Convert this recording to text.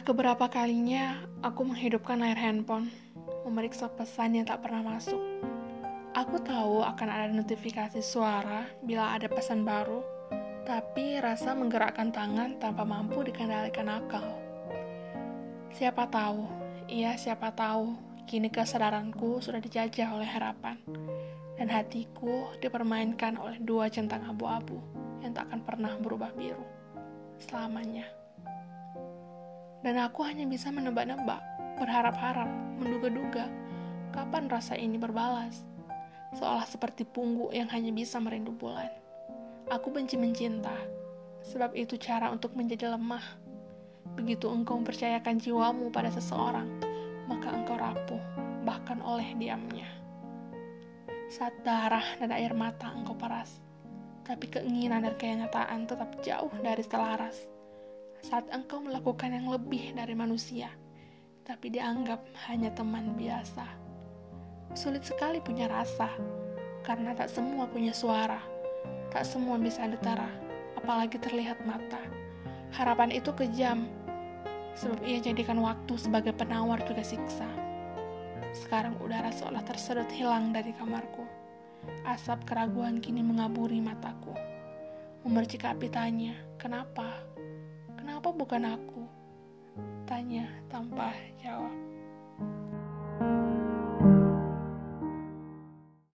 Entah keberapa kalinya aku menghidupkan layar handphone, memeriksa pesan yang tak pernah masuk. Aku tahu akan ada notifikasi suara bila ada pesan baru, tapi rasa menggerakkan tangan tanpa mampu dikendalikan akal. Siapa tahu, iya siapa tahu, kini kesadaranku sudah dijajah oleh harapan, dan hatiku dipermainkan oleh dua centang abu-abu yang tak akan pernah berubah biru selamanya. Dan aku hanya bisa menebak-nebak, berharap-harap, menduga-duga kapan rasa ini berbalas. Seolah seperti pungguk yang hanya bisa merindu bulan. Aku benci mencinta, sebab itu cara untuk menjadi lemah. Begitu engkau mempercayakan jiwamu pada seseorang, maka engkau rapuh, bahkan oleh diamnya. Saat darah dan air mata engkau peras, tapi keinginan dan kenyataan tetap jauh dari selaras saat engkau melakukan yang lebih dari manusia, tapi dianggap hanya teman biasa. Sulit sekali punya rasa, karena tak semua punya suara, tak semua bisa ditara, apalagi terlihat mata. Harapan itu kejam, sebab ia jadikan waktu sebagai penawar juga siksa. Sekarang udara seolah tersedot hilang dari kamarku. Asap keraguan kini mengaburi mataku. Memercik api tanya, kenapa? Kenapa bukan aku? Tanya tanpa jawab.